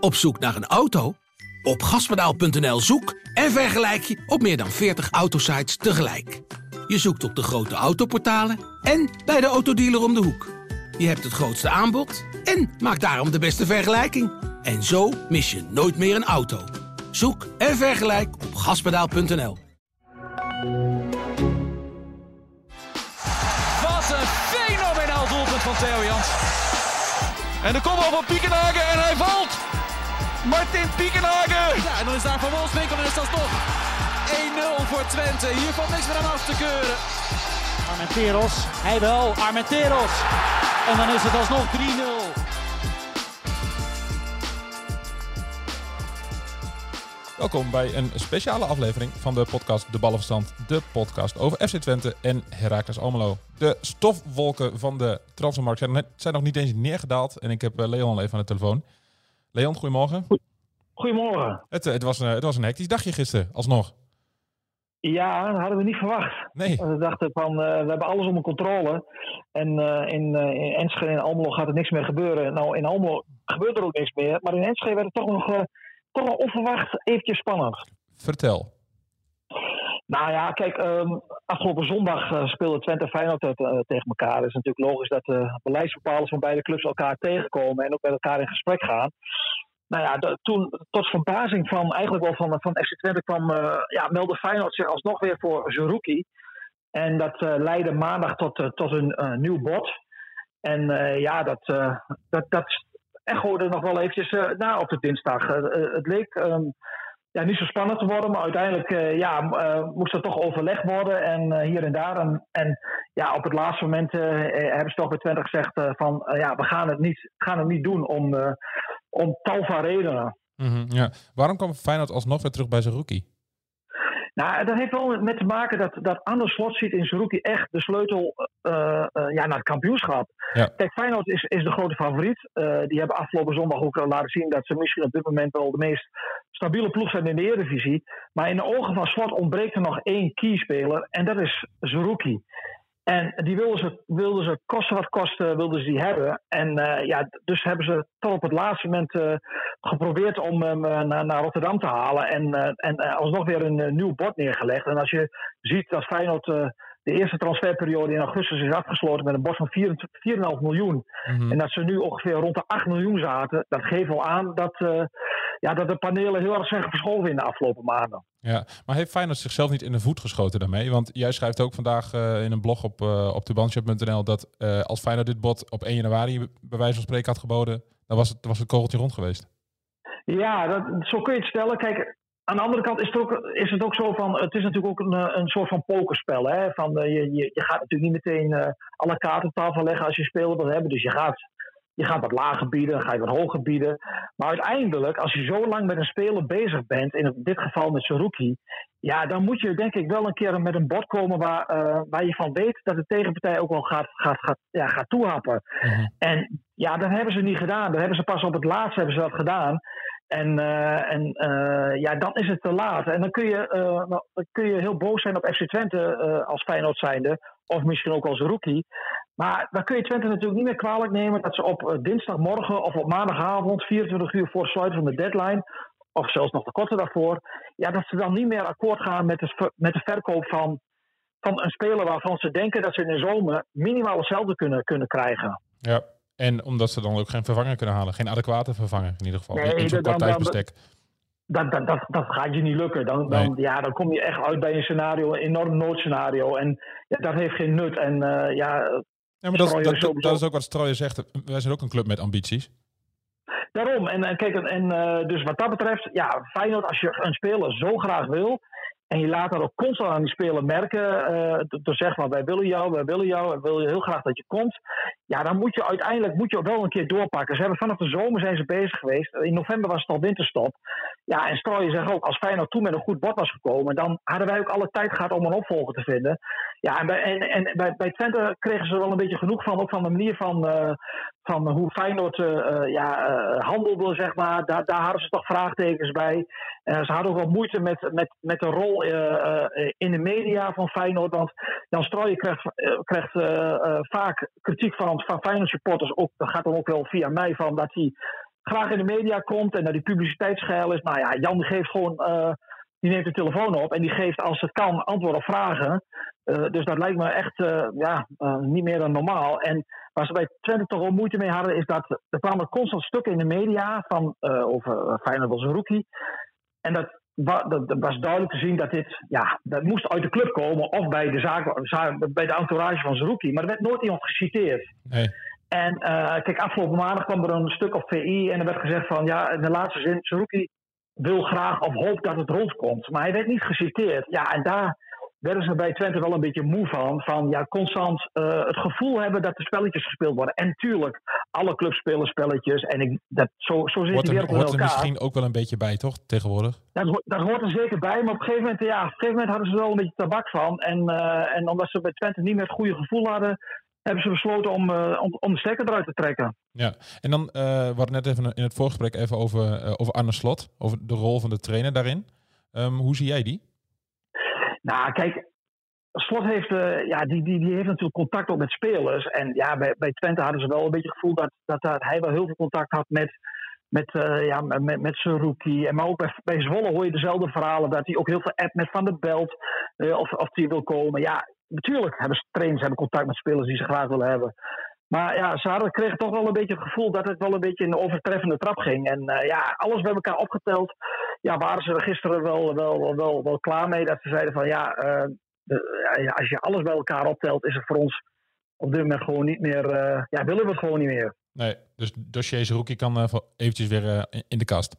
Op zoek naar een auto? Op gaspedaal.nl zoek en vergelijk je op meer dan 40 autosites tegelijk. Je zoekt op de grote autoportalen en bij de autodealer om de hoek. Je hebt het grootste aanbod en maakt daarom de beste vergelijking. En zo mis je nooit meer een auto. Zoek en vergelijk op gaspedaal.nl. Wat een fenomenaal doelpunt van Theo Jans. En de kopbal van Piekenhagen en hij valt. Martin Piekenhagen. Ja, en dan is daar Van Wolfswinkel en is dat toch 1-0 voor Twente. Hier valt niks meer aan af te keuren. Armenteros, hij wel, Armenteros. En dan is het alsnog 3-0. Welkom bij een speciale aflevering van de podcast De Ballenverstand. De podcast over FC Twente en Heracles Almelo. De stofwolken van de transfermarkt zijn, zijn nog niet eens neergedaald. En ik heb eh, Leon al even aan de telefoon. Leon, goedemorgen. Goedemorgen. Het, eh, het, was, een, het was een hectisch dagje gisteren, alsnog. Ja, dat hadden we niet verwacht. Nee, We dachten van, eh, we hebben alles onder controle. En eh, in, eh, in Enschede en Almelo gaat er niks meer gebeuren. Nou, in Almelo gebeurt er ook niks meer. Maar in Enschede werd het toch nog, eh, toch nog onverwacht eventjes spannend. vertel. Nou ja, kijk, ehm, afgelopen zondag eh, speelde Twente en Feyenoord eh, tegen elkaar. Het is natuurlijk logisch dat de beleidsbepalers van beide clubs elkaar tegenkomen en ook met elkaar in gesprek gaan. Nou ja, toen tot verbazing van eigenlijk wel van, van FC Twente kwam, eh, ja, meldde Feyenoord zich alsnog weer voor Zerouki. En dat eh, leidde maandag tot, eh, tot een eh, nieuw bod. En eh, ja, dat, eh dat, dat nog wel eventjes eh, na op de dinsdag. Eh, eh, het leek ehm, niet zo spannend te worden, maar uiteindelijk eh, ja, eh, moest er toch overlegd worden en eh, hier en daar. En, en ja, op het laatste moment hebben ze toch bij Twente gezegd van ja, we gaan het niet, gaan het niet doen om, om tal van redenen. Mhm, ja. Waarom kwam Feyenoord alsnog weer terug bij zijn rookie? Nou, dat heeft wel met te maken dat, dat Anders Slot ziet in Zerouki echt de sleutel eh, eh, ja, naar het kampioenschap. Ja. Kijk, Feyenoord is, is de grote favoriet. Eh, die hebben afgelopen zondag ook laten zien dat ze misschien op dit moment wel de meest stabiele ploeg zijn in de Eredivisie. Maar in de ogen van Slot ontbreekt er nog één keyspeler en dat is Zerouki. En die wilden ze, wilden ze kosten wat kosten, wilden ze die hebben. En eh, ja, dus hebben ze tot op het laatste moment eh, geprobeerd om hem eh, naar, naar Rotterdam te halen. En, en alsnog weer een nieuw bod neergelegd. En als je ziet dat Feyenoord de eerste transferperiode in augustus is afgesloten met een bod van 24 4,5 miljoen. Mhm. En dat ze nu ongeveer rond de 8 miljoen zaten. Dat geeft wel aan dat, ja, dat de panelen heel erg zijn verschoven in de afgelopen maanden. Ja, maar heeft Feyenoord zichzelf niet in de voet geschoten daarmee? Want jij schrijft ook vandaag eh, in een blog op, uh, op dat eh, als Feyenoord dit bod op 1 januari bij wijze van spreken had geboden, dan was het, was het kogeltje rond geweest. Ja, dat, zo kun je het stellen. Kijk, aan de andere kant is het ook, is het ook zo van. Het is natuurlijk ook een, een soort van pokerspel. Hè? Van, je, je, je gaat natuurlijk niet meteen alle kaarten op tafel leggen als je speler wil hebben. Dus je gaat, je gaat wat lager bieden, dan ga je wat hoger bieden. Maar uiteindelijk, als je zo lang met een speler bezig bent, in dit geval met Saruki. Ja, dan moet je denk ik wel een keer met een bod komen waar, eh, waar je van weet dat de tegenpartij ook wel gaat, gaat, gaat, ja, gaat toehappen. Mhm. En ja, dat hebben ze niet gedaan. Dat hebben ze pas op het laatst hebben ze dat gedaan. En, eh, en uh, ja, dan is het te laat. En dan kun je, uh, dan kun je heel boos zijn op FC Twente als Feyenoord zijnde. Of misschien ook als rookie. Maar dan kun je Twente natuurlijk niet meer kwalijk nemen dat ze op dinsdagmorgen of op maandagavond, 24 uur voor sluiten van de deadline, of zelfs nog de korte daarvoor, ja, dat ze dan niet meer akkoord gaan met de, met de verkoop van, van een speler waarvan ze denken dat ze in de zomer minimaal hetzelfde kunnen, kunnen krijgen. Ja, en omdat ze dan ook geen vervanger kunnen halen. Geen adequate vervanger in ieder geval. Nee, in zo'n kort tijdsbestek. Dat, dat, dat, dat gaat je niet lukken. Dan, dan, Nee. ja, dan kom je echt uit bij een scenario, een enorm noodscenario. En ja, dat heeft geen nut. En eh, ja, Ja, maar dat, is dat, sowieso- dat is ook wat Strooijer zegt. Wij zijn ook een club met ambities. Daarom. En, en kijk, en, eh, dus wat dat betreft, ja, Feyenoord, als je een speler zo graag wil. En je laat dat ook constant aan die speler merken. eh door te zeggen van wij willen jou, wij willen jou, we willen heel graag dat je komt. Ja, dan moet je uiteindelijk moet je wel een keer doorpakken. Ze hebben vanaf de zomer zijn ze bezig geweest. In november was het al winterstop. Ja, en Strooijen zegt ook, als Feyenoord toen met een goed bod was gekomen, dan hadden wij ook alle tijd gehad om een opvolger te vinden. Ja, en bij, en, en bij, bij Twente kregen ze er wel een beetje genoeg van, ook van de manier van, eh, van hoe Feyenoord eh, eh, ja, handelde, zeg maar. Daar, daar hadden ze toch vraagtekens bij. Ze hadden ook wel moeite met, met, met de rol in de media van Feyenoord. Want Jan Strooijen krijgt, krijgt vaak kritiek van, van Feyenoord supporters. Ook, dat gaat dan ook wel via mij van dat hij graag in de media komt en dat die publiciteitsgeil is. Nou ja, Jan geeft gewoon, uh, die neemt de telefoon op en die geeft als het kan antwoord op vragen. Uh, dus dat lijkt me echt uh, ja, niet meer dan normaal. En waar ze bij Twente toch wel moeite mee hadden, is dat er kwamen constant stukken in de media van, over Feyenoord als een rookie. En dat, was duidelijk te zien dat dit, ja, dat moest uit de club komen of bij de, zaak, bij de entourage van Zerouki. Maar er werd nooit iemand geciteerd. Nee. En uh, kijk, afgelopen maandag kwam er een stuk op VI en er werd gezegd van ja, in de laatste zin, Zerouki wil graag of hoopt dat het rondkomt. Maar hij werd niet geciteerd. Ja, en daar werden ze bij Twente wel een beetje moe van. Van ja, constant uh, het gevoel hebben dat er spelletjes gespeeld worden. En tuurlijk, alle clubs spelen spelletjes. En ik, dat, zo, zo zit er, wereld hoort er misschien ook wel een beetje bij, toch? Tegenwoordig? Dat, dat hoort er zeker bij. Maar op een gegeven moment, ja, op een gegeven moment hadden ze er wel een beetje tabak van. En, uh, en omdat ze bij Twente niet meer het goede gevoel hadden hebben ze besloten om, uh, om, om, de stekker eruit te trekken. Ja, en dan, we hadden net even in het voorgesprek even over, over Arne Slot, over de rol van de trainer daarin. Um, hoe zie jij die? Nou, kijk, Slot heeft, ja, die, die, die heeft natuurlijk contact ook met spelers. En ja, bij, bij Twente hadden ze wel een beetje het gevoel dat, dat, hij wel heel veel contact had met, met, uh, ja, met, met zijn rookie. En maar ook bij, bij Zwolle hoor je dezelfde verhalen. Dat hij ook heel veel app met Van der Belt. Uh, of, of die wil komen. Ja, natuurlijk hebben trainers hebben contact met spelers die ze graag willen hebben. Maar ja, ze hadden, kregen toch wel een beetje het gevoel dat het wel een beetje in de overtreffende trap ging. En ja, alles bij elkaar opgeteld. Ja, waren ze er gisteren wel, wel, wel, wel, wel klaar mee. Dat ze zeiden van ja, de, ja, als je alles bij elkaar optelt, is het voor ons op dit moment gewoon niet meer. Uh, ja, willen we het gewoon niet meer. Nee, dus dossier rookie kan eventjes weer in de kast.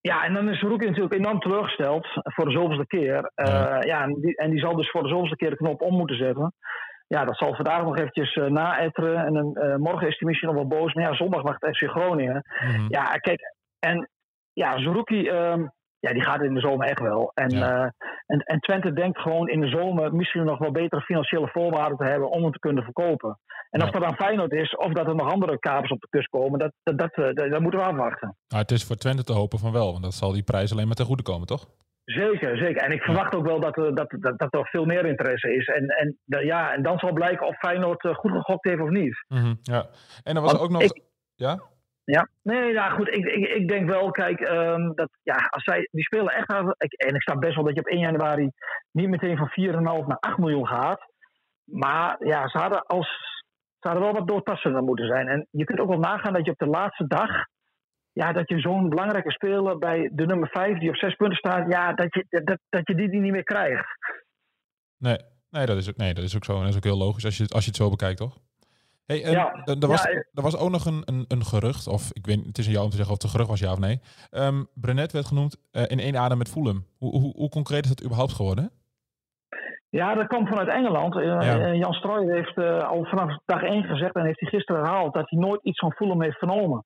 Ja, en dan is Rookie natuurlijk enorm teleurgesteld voor de zoveelste keer. Uh, ja, ja en, die, en, die, zal dus voor de zoveelste keer de knop om moeten zetten. Ja, dat zal vandaag nog eventjes uh, naetteren. En dan, uh, morgen is hij misschien nog wel boos. Maar ja, zondag wacht FC Groningen. Mm -hmm. Ja, kijk, en ja, Zerouki, um, ja, die gaat in de zomer echt wel. En, ja. en, en Twente denkt gewoon in de zomer misschien nog wel betere financiële voorwaarden te hebben om hem te kunnen verkopen. En ja. of dat dan Feyenoord is, of dat er nog andere kapers op de kust komen, dat, dat, dat, dat, dat moeten we afwachten. Nou, het is voor Twente te hopen van wel, want dat zal die prijs alleen maar ten goede komen, toch? Zeker, zeker. En ik verwacht ook wel dat, er, dat, dat, dat er veel meer interesse is. En, en, ja, en dan zal blijken of Feyenoord goed gegokt heeft of niet. Mm -hmm, ja. En er was ook nog... Ik, ja? Ja, nee, ja, goed. Ik, ik, ik denk wel, kijk, um, dat ja, als zij, die spelen echt. Ik, en ik snap best wel dat je op 1 januari niet meteen van 4,5 naar 8 miljoen gaat. Maar ja, ze hadden, als, ze hadden wel wat doortastender moeten zijn. En je kunt ook wel nagaan dat je op de laatste dag. Ja, dat je zo'n belangrijke speler bij de nummer 5 die op 6 punten staat. Ja, dat je, dat, dat je die, die niet meer krijgt. Nee, nee, dat is ook, nee, dat is ook zo. En dat is ook heel logisch als je, als je het zo bekijkt, toch? Hey, en Ja, er, was, ja, er was ook nog een, een, een gerucht, of ik weet, het is aan jou om te zeggen of het een gerucht was, ja of nee. Ehm Brenet werd genoemd eh, in één adem met Fulham. Hoe, hoe, hoe concreet is dat überhaupt geworden? Ja, dat kwam vanuit Engeland. Eh, Ja. eh, Jan Strooijer heeft eh, al vanaf dag 1 gezegd en heeft hij gisteren herhaald dat hij nooit iets van Fulham heeft vernomen.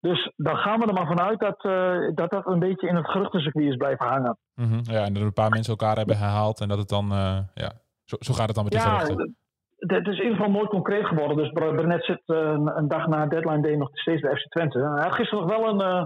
Dus dan gaan we er maar vanuit dat, eh, dat dat een beetje in het geruchtencircuit is blijven hangen. Mhm. Ja, en dat een paar mensen elkaar hebben herhaald en dat het dan, eh, ja, zo, zo gaat het dan met die Ja, geruchten. Het is in ieder geval nooit concreet geworden. Dus Bre- Brenet zit eh, een, een dag na deadline day nog steeds bij FC Twente. Hij had gisteren nog wel een, eh,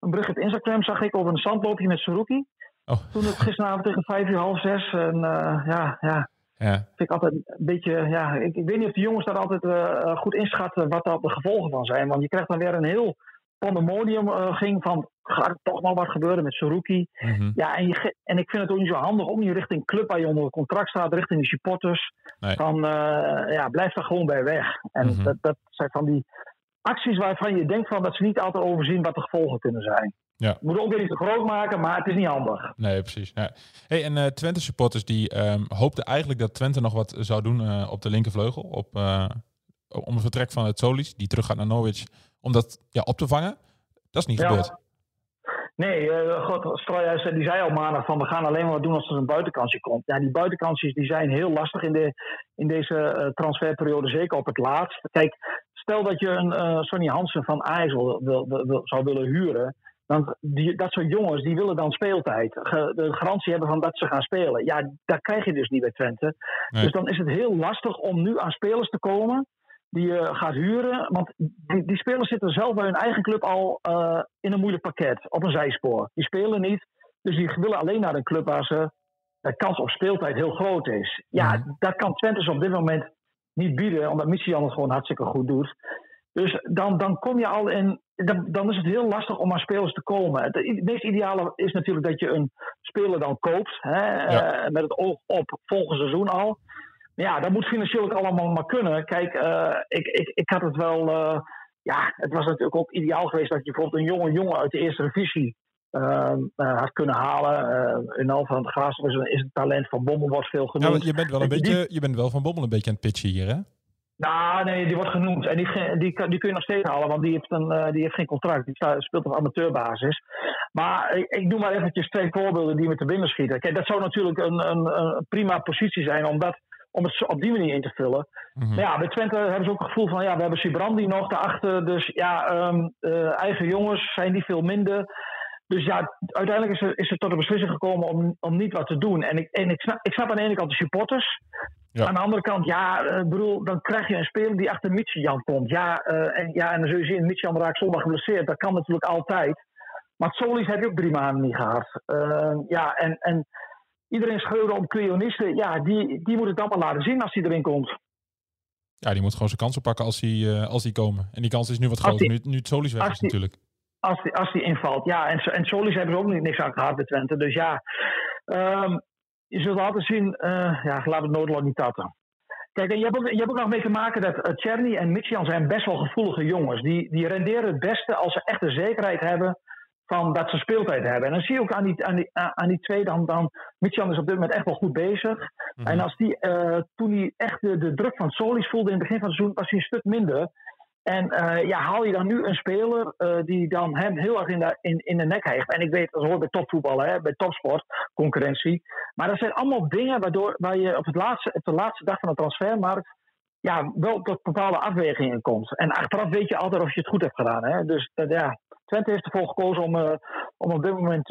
een bericht op Instagram, zag ik, over een zandloopje met Saruki. Oh, Toen het gisteravond tegen vijf uur, half zes. En eh, ja, ja, ja. vind ik altijd een beetje. Ja, ik, ik weet niet of de jongens daar altijd eh, goed inschatten wat daar de gevolgen van zijn. Want je krijgt dan weer een heel pandemonium eh, ging van. Gaat er toch nog wat gebeuren met Saruki? Mhm. Ja, en, je, en ik vind het ook niet zo handig, ook niet richting club waar je onder contract staat, richting de supporters. Nee. Van eh, ja, blijf daar gewoon bij weg. En Mhm. dat, dat zijn van die acties waarvan je denkt van dat ze niet altijd overzien wat de gevolgen kunnen zijn. Ja. Je moet ook weer niet te groot maken, maar het is niet handig. Nee, precies. Ja. Hey, en eh, Twente supporters die ehm, hoopten eigenlijk dat Twente nog wat zou doen op de linkervleugel. Op, om het vertrek van het Solis, die terug gaat naar Norwich, om dat ja, op te vangen. Dat is niet Ja. gebeurd. Nee, uh, God, Strooijuis, die zei al maandag van we gaan alleen maar wat doen als er een buitenkansje komt. Ja, die buitenkansjes die zijn heel lastig in, de, in deze eh, transferperiode, zeker op het laatst. Kijk, stel dat je een eh, Sonny Hansen van Ajax wil, wil, wil- wil- zou willen huren. Dan, die, dat soort jongens die willen dan speeltijd. Ge- de garantie hebben van dat ze gaan spelen. Ja, dat krijg je dus niet bij Twente. Nee. Dus dan is het heel lastig om nu aan spelers te komen die je gaat huren. Want die, die spelers zitten zelf bij hun eigen club al eh, in een moeilijk pakket, op een zijspoor. Die spelen niet, dus die willen alleen naar een club waar ze de kans op speeltijd heel groot is. Ja, dat kan Twente op dit moment niet bieden, omdat Michian het gewoon hartstikke goed doet. Dus dan, dan kom je al in. Dan, dan is het heel lastig om aan spelers te komen. Het, het meest ideale is natuurlijk dat je een speler dan koopt. Hè, uh, met het oog op volgend seizoen al. Ja, dat moet financieel ook allemaal maar kunnen. Kijk, uh, ik, ik, ik had het wel. Uh, ja, het was natuurlijk ook ideaal geweest dat je bijvoorbeeld een jonge jongen uit de eerste divisie had kunnen halen. in Al van de Graas is is een talent van Bommel wordt veel genoemd. Ja, je bent wel een beetje, je bent wel van Bommel een beetje aan het pitchen hier, hè? Nou, nee, die wordt genoemd. En die, die, die kun je nog steeds halen, want die heeft, een, uh, die heeft geen contract. Die speelt op amateurbasis. Maar ik, ik noem maar eventjes twee voorbeelden die me te binnen schieten. Kijk, dat zou natuurlijk een, een, een prima positie zijn om, dat, om het op die manier in te vullen. Mm -hmm. Maar ja, bij Twente hebben ze ook het gevoel van... ja, we hebben Sibrandi nog daarachter. Dus ja, um, uh, eigen jongens zijn die veel minder. Dus ja, uiteindelijk is er, is er tot de beslissing gekomen om, om niet wat te doen. En ik, en ik, snap, ik snap aan de ene kant de supporters. Ja. Aan de andere kant, ja, uh, bedoel, dan krijg je een speler die achter Michian komt. Ja, uh, en, ja, en dan zul je zien, Michian raakt zondag geblesseerd. Dat kan natuurlijk altijd. Maar Solis heb je ook drie maanden niet gehad. Uh, ja, en, en iedereen schreeuwde om Creonisten. Ja, die, die moet het allemaal laten zien als hij erin komt. Ja, die moet gewoon zijn kansen pakken als die, als die komen. En die kans is nu wat groter, nu, nu het Solis weg is die, natuurlijk. Als die, als die invalt, ja. En, en Solis hebben ze ook niet, niks aan gehad bij Twente. Dus ja, um, je zult altijd zien, uh, ja, laat het noodlot niet tatten. Kijk, en je hebt, ook, je hebt ook nog mee te maken dat uh, Czerny en Michian zijn best wel gevoelige jongens. Die, die renderen het beste als ze echt de zekerheid hebben van dat ze speeltijd hebben. En dan zie je ook aan die, aan die, aan die twee, dan, dan Michian is op dit moment echt wel goed bezig. Mm -hmm. En als die, uh, toen hij echt de, de druk van Solis voelde in het begin van het seizoen, was hij een stuk minder. En uh, ja, haal je dan nu een speler uh, die dan hem heel erg in de, in, in de nek heeft. En ik weet, dat hoort bij topvoetballen, hè, bij topsport, concurrentie. Maar dat zijn allemaal dingen waardoor waar je op, het laatste, op de laatste dag van de transfermarkt ja, wel tot bepaalde afwegingen komt. En achteraf weet je altijd of je het goed hebt gedaan. Hè? Dus uh, ja, Twente heeft ervoor gekozen om, om op dit moment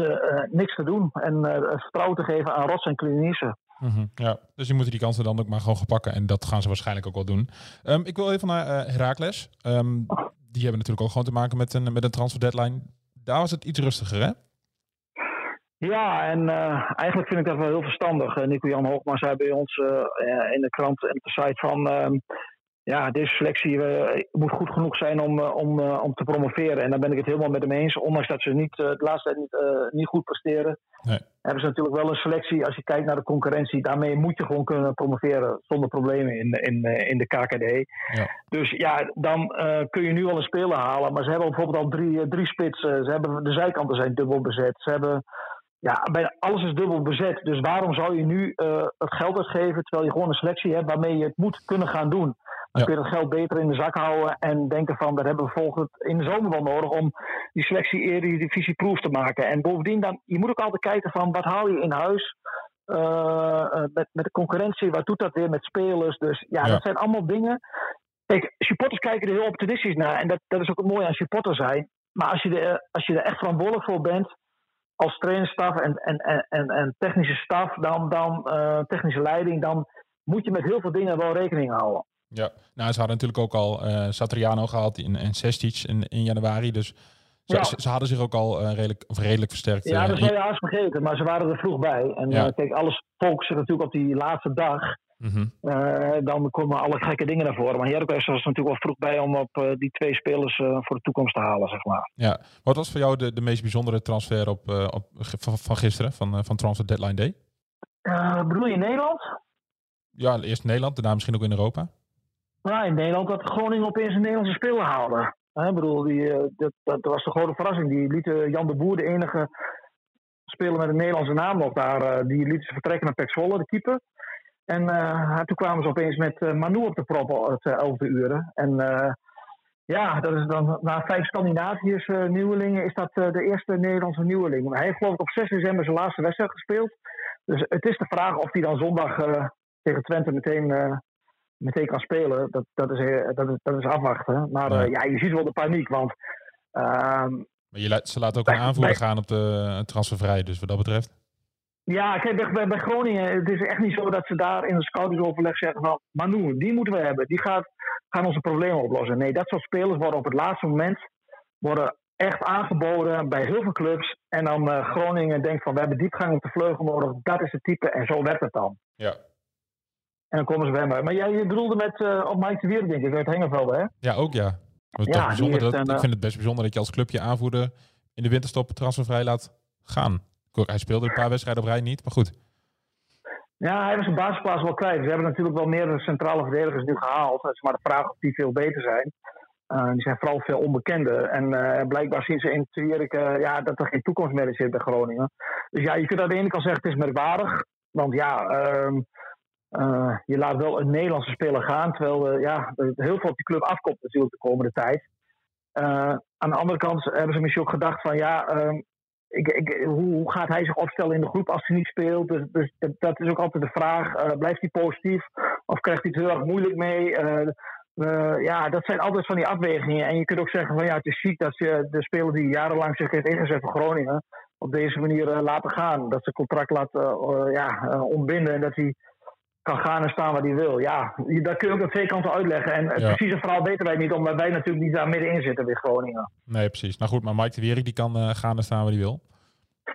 niks te doen. En vertrouwen te geven aan Rots en Klinice. Mm -hmm, ja, dus die moeten die kansen dan ook maar gewoon gepakken. En dat gaan ze waarschijnlijk ook wel doen. Um, ik wil even naar Heracles. Um, die hebben natuurlijk ook gewoon te maken met een, met een transfer deadline. Daar was het iets rustiger, hè? Ja, en uh, eigenlijk vind ik dat wel heel verstandig. Uh, Nico-Jan Hoogma zei bij ons in de krant en op de site van... Ja, deze selectie moet goed genoeg zijn om, om, om te promoveren. En daar ben ik het helemaal met hem eens. Ondanks dat ze niet, de laatste tijd niet, niet goed presteren... Nee hebben ze natuurlijk wel een selectie. Als je kijkt naar de concurrentie, daarmee moet je gewoon kunnen promoveren zonder problemen in, in, in de KKD. Ja. Dus ja, dan kun je nu al een speler halen. Maar ze hebben bijvoorbeeld al drie, drie spitsen. Ze hebben, de zijkanten zijn dubbel bezet. Ze hebben, ja, bijna alles is dubbel bezet. Dus waarom zou je nu uh, het geld uitgeven terwijl je gewoon een selectie hebt waarmee je het moet kunnen gaan doen? Dan kun je dat geld beter in de zak houden en denken van dat hebben we volgend in de zomer wel nodig om die selectie eerder divisie proof te maken. En bovendien dan, je moet ook altijd kijken van wat haal je in huis uh, met, met de concurrentie, wat doet dat weer met spelers. Dus ja, ja, dat zijn allemaal dingen. Kijk, supporters kijken er heel optimistisch naar en dat, dat is ook het mooie aan supporter zijn. Maar als je, er, als je er echt verantwoordelijk voor bent, als trainerstaf en, en, en, en technische staf, dan, dan uh, technische leiding, dan moet je met heel veel dingen wel rekening houden. Ja, nou, ze hadden natuurlijk ook al uh, Satriano gehad in, en Sestic in, in januari. Dus ze, ja. ze, hadden zich ook al uh, redelijk, of redelijk versterkt. Ja, uh, dat zou je haast vergeten, maar ze waren er vroeg bij. En Ja. kijk, alles focust zich natuurlijk op die laatste dag. Uh, dan komen alle gekke dingen naar voren. Maar Heracles was er natuurlijk wel vroeg bij om op uh, die twee spelers uh, voor de toekomst te halen, zeg maar. ja. Wat was voor jou de, de meest bijzondere transfer op, op, van, van gisteren, van, van Transfer Deadline Day? Bedoel je Nederland? Ja, eerst Nederland, daarna misschien ook in Europa. Nou, in Nederland dat Groningen opeens een Nederlandse speler haalde. Ik bedoel, die, uh, dat, was de grote verrassing. Die lieten Jan de Boer, de enige speler met een Nederlandse naam nog daar, uh, die lieten ze vertrekken naar Pek de keeper. En uh, toen kwamen ze opeens met Manu op de prop het 11 uren. En ja, dat is dan na vijf Scandinaviërs nieuwelingen is dat de eerste Nederlandse nieuweling. Hij heeft geloof ik op 6 december zijn laatste wedstrijd gespeeld. Dus het is de vraag of hij dan zondag tegen Twente meteen meteen kan spelen, dat, dat, is, dat, is, dat is afwachten. Maar Ja. ja, je ziet wel de paniek, want... ehm, Maar je laat, ze laten ook een aanvoerder bij- gaan op de transfervrij, dus wat dat betreft. ja, kijk, bij, bij, Groningen, het is echt niet zo dat ze daar in een scoutingsoverleg zeggen van... Manu, die moeten we hebben, die gaat, gaan onze problemen oplossen. Nee, dat soort spelers worden op het laatste moment worden echt aangeboden bij heel veel clubs. En dan eh, Groningen denkt van, we hebben diepgang op de vleugel nodig, dat is het type en zo werkt het dan. Ja. En dan komen ze bij hem. Maar jij bedoelde met uh, op Mike de Wier, denk ik, uit Hengevelde, hè? Ja, ook ja. Ja, dat, een, ik vind het best bijzonder dat je als clubje aanvoerder in de winterstop transfervrij laat gaan. Hij speelde een paar wedstrijden op rij niet, maar goed. Ja, hij was zijn basisplaats wel kwijt. Ze hebben natuurlijk wel meerdere centrale verdedigers nu gehaald. Het is maar de vraag of die veel beter zijn. Uh, die zijn vooral veel onbekenden. En uh, blijkbaar zien ze in Twierik uh, ja, dat er geen toekomst meer in zit bij Groningen. Dus ja, je kunt aan de ene kant zeggen het is merkwaardig. Want ja, ehm, uh, je laat wel een Nederlandse speler gaan. Terwijl uh, ja, er heel veel op die club afkomt natuurlijk de komende tijd. Uh, aan de andere kant hebben ze misschien ook gedacht van ja, ehm, ik, ik, hoe, hoe, gaat hij zich opstellen in de groep als hij niet speelt? Dus, dus dat, is ook altijd de vraag. blijft hij positief of krijgt hij het heel erg moeilijk mee? ja, dat zijn altijd van die afwegingen. En je kunt ook zeggen van ja, het is ziek dat je de speler die jarenlang zich heeft ingezet voor Groningen op deze manier laten gaan. Dat ze contract laat ja, ontbinden en dat hij kan gaan en staan waar hij wil. Ja, daar kun je ook aan twee kanten uitleggen. En het Ja. precieze verhaal weten wij niet, omdat wij natuurlijk niet daar middenin zitten bij Groningen. Nee, precies. Nou goed, maar Mike de Wierik die kan eh, gaan en staan waar hij wil.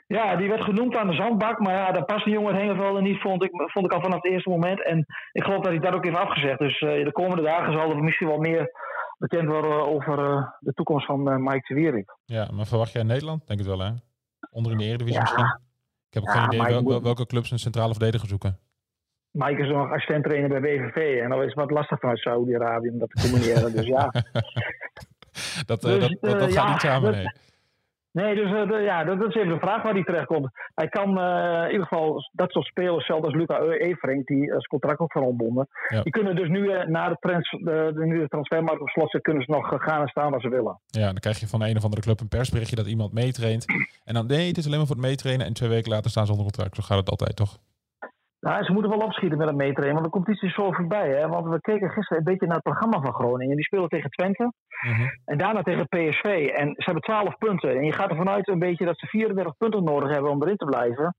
Ja, die werd genoemd aan de zandbak, maar ja, daar past die jongen Hengeveld niet, vond ik, vond ik al vanaf het eerste moment. En ik geloof dat hij dat ook heeft afgezegd. Dus eh, de komende dagen zal er misschien wel meer bekend worden over eh, de toekomst van Mike de Wierik. Ja, maar verwacht jij in Nederland? Denk het wel, hè? Onder in de Eredivisie Ja. misschien? Ik heb ook Ja, geen idee wel- welke clubs een centrale verdediger zoeken. Mike is nog assistent trainer bij WVV en dan is het wat lastig vanuit Saudi-Arabië om dat te combineren. dus ja. Dat, eh, Dus, dat, dat, dat eh, gaat ja, niet samen, dat- nee. Nee, dus eh, de- ja, dat, dat is even de vraag waar hij terechtkomt. Hij kan in ieder geval dat soort spelers, zelfs als Luca Everink, die is contract ook van ontbonden. Ja. Die kunnen dus nu, na de, trans, de, de, de transfermarkt op slot kunnen ze nog gaan en staan waar ze willen. Ja, dan krijg je van een of andere club een persberichtje dat iemand meetraint. En dan, nee, het is alleen maar voor het meetrainen. En twee weken later staan ze onder contract. Zo gaat het altijd, toch? Nou, ze moeten wel opschieten met het meetrainen, want de competitie is zo voorbij. Hè? Want we keken gisteren een beetje naar het programma van Groningen. Die spelen tegen Twente Mhm. en daarna tegen PSV. En ze hebben 12 punten. En je gaat ervan uit een beetje dat ze 34 punten nodig hebben om erin te blijven.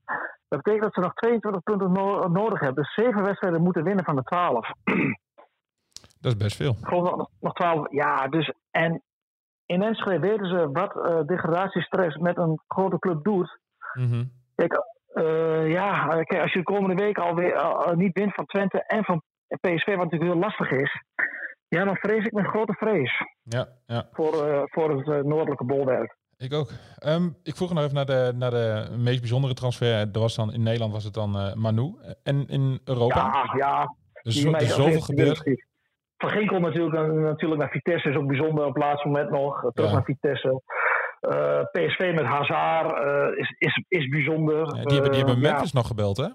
Dat betekent dat ze nog 22 punten no- nodig hebben. Dus zeven wedstrijden moeten winnen van de 12. Dat is best veel. Nog, nog 12. Ja, dus. En in Enschede weten ze wat eh, degradatiestress met een grote club doet. Mhm. Kijk, eh, ja, kijk, als je de komende week alweer eh, niet wint van Twente en van PSV, wat natuurlijk heel lastig is. Ja, dan vrees ik met grote vrees Ja, ja. voor, eh, voor het eh, noordelijke bolwerk. Ik ook. Ehm, ik vroeg nog even naar de, naar de meest bijzondere transfer. Er was dan, in Nederland was het dan eh, Manu. En in Europa? Ja, ja. er is, die zo- er is zoveel gebeurd. Van Ginkel natuurlijk, eh, natuurlijk naar Vitesse is ook bijzonder op het laatste moment nog. eh, Terug Ja. naar Vitesse. Eh, PSV met Hazard eh, is, is, is bijzonder. Ja, die hebben, die Eh, hebben ja. Memphis nog gebeld, hè?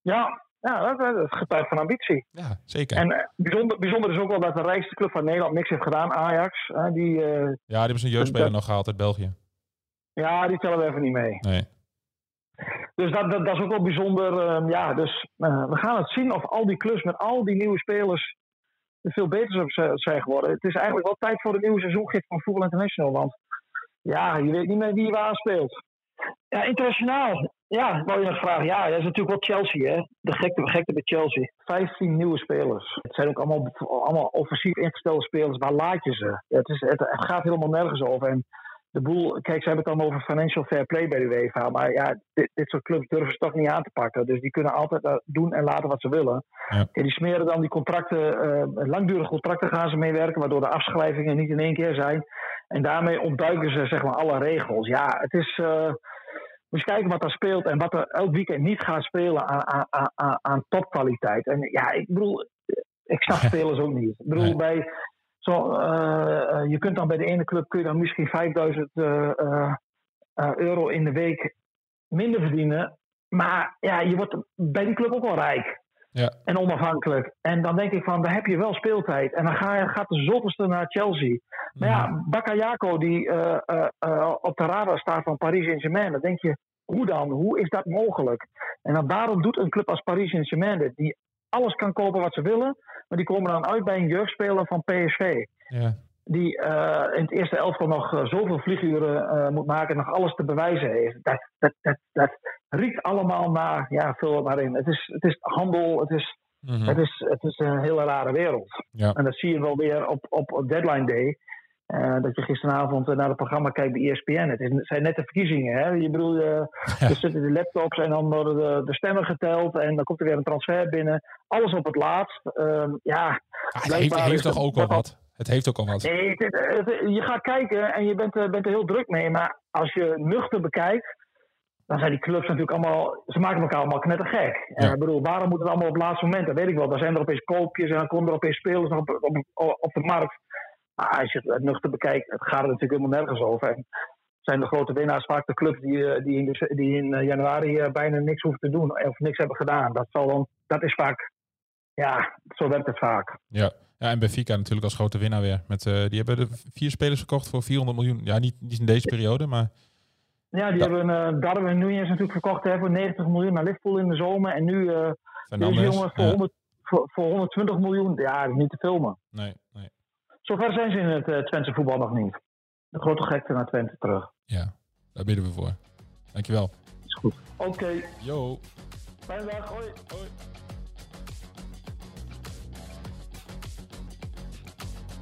Ja, ja dat, dat getuigt van ambitie. Ja, zeker. En bijzonder, bijzonder is ook wel dat de rijkste club van Nederland niks heeft gedaan, Ajax. die, ja, die hebben zijn jeugdspeler dat- nog gehaald uit België. ja, die tellen we even niet mee. Nee. Dus dat, dat, dat is ook wel bijzonder. eh, ja, dus we gaan het zien of al die clubs met al die nieuwe spelers er veel beter zijn geworden. Het is eigenlijk wel tijd voor de nieuwe seizoengids van Voetbal International. Want ja, je weet niet meer wie je waar speelt. Ja, internationaal. Ja, wou je nog vragen. Ja, dat is natuurlijk wel Chelsea, hè. De gekte, gekte bij Chelsea. 15 nieuwe spelers. Het zijn ook allemaal, allemaal offensief ingestelde spelers. Waar laat je ze? Het, is, het, het gaat helemaal nergens over. En de boel, kijk, ze hebben het dan over financial fair play bij de UEFA. Maar ja, dit, dit soort clubs durven ze toch niet aan te pakken. Dus die kunnen altijd eh, doen en laten wat ze willen. Ja. Kijk, die smeren dan die contracten, eh, langdurige contracten gaan ze meewerken, waardoor de afschrijvingen niet in één keer zijn. En daarmee ontduiken ze zeg maar alle regels. Ja, het is. eh moet je kijken wat er speelt en wat er elk weekend niet gaat spelen aan, aan, aan- aan, topkwaliteit. En ja, ik bedoel, ik snap spelers ook niet. Ik bedoel, bij zo, eh, eh, je kunt dan bij de ene club kun je dan misschien 5000 eh, eh, eh, euro in de week minder verdienen. Maar ja, je wordt bij die club ook wel rijk. Ja. En onafhankelijk. En dan denk ik van, daar heb je wel speeltijd. En dan ga je, gaat de zoveelste naar Chelsea. Maar Mhm. ja, Bakayako die eh, eh, eh, op de radar staat van Paris Saint-Germain. Dan denk je, hoe dan? Hoe is dat mogelijk? En dan daarom doet een club als Paris Saint-Germain. Die alles kan kopen wat ze willen. Maar die komen dan uit bij een jeugdspeler van PSV. Ja. Die eh, in het eerste elftal nog eh, zoveel vlieguren eh, moet maken en nog alles te bewijzen heeft. Dat, dat, dat, dat riekt allemaal naar, ja, vul het maar in. Het is, het is handel, het is, Mhm. het is, het is een hele rare wereld. Ja. En dat zie je wel weer op, op, deadline day. Dat je gisteravond naar het programma kijkt bij ESPN. Het, is, het zijn net de verkiezingen. Hè? Je bedoel, eh, er zitten de laptops en dan worden de, de stemmen geteld. En dan komt er weer een transfer binnen. Alles op het laatst. Ehm, ja, Ah, hij heeft, toch ook wel wat- wat? Het heeft ook al wat. Nee, het- het- het- je gaat kijken en je bent, er- bent er heel druk mee. Maar als je nuchter bekijkt, dan zijn die clubs natuurlijk allemaal... Ze maken elkaar allemaal knettergek. En Ja. ik bedoel, waarom moet het allemaal op het laatste moment? Dat weet ik wel. Dan zijn er opeens koopjes en dan komen er opeens spelers op, op, op de markt. Maar als je het nuchter bekijkt, het gaat er natuurlijk helemaal nergens over. En zijn de grote winnaars vaak de clubs die, eh, die in, de- die in eh, januari eh, bijna niks hoeven te doen of niks hebben gedaan. Dat, zal dan, dat is vaak, ja, zo werkt het vaak. Ja. Ja, en Benfica natuurlijk als grote winnaar weer. Met, eh, die hebben de vier spelers verkocht voor 400 miljoen. Ja, niet, niet in deze periode, maar Ja, die hebben uh, Darwin Nunez natuurlijk verkocht hè, voor 90 miljoen naar Liverpool in de zomer. En nu eh deze jongen voor, ja. 100, voor, voor 120 miljoen. Ja, dat is niet te filmen. Nee, nee. Zover zijn ze in het uh, Twentse voetbal nog niet. De grote gekte naar Twente terug. Ja, daar bidden we voor. Dankjewel. Is goed. Oké, Yo. fijne dag. Hoi. Hoi.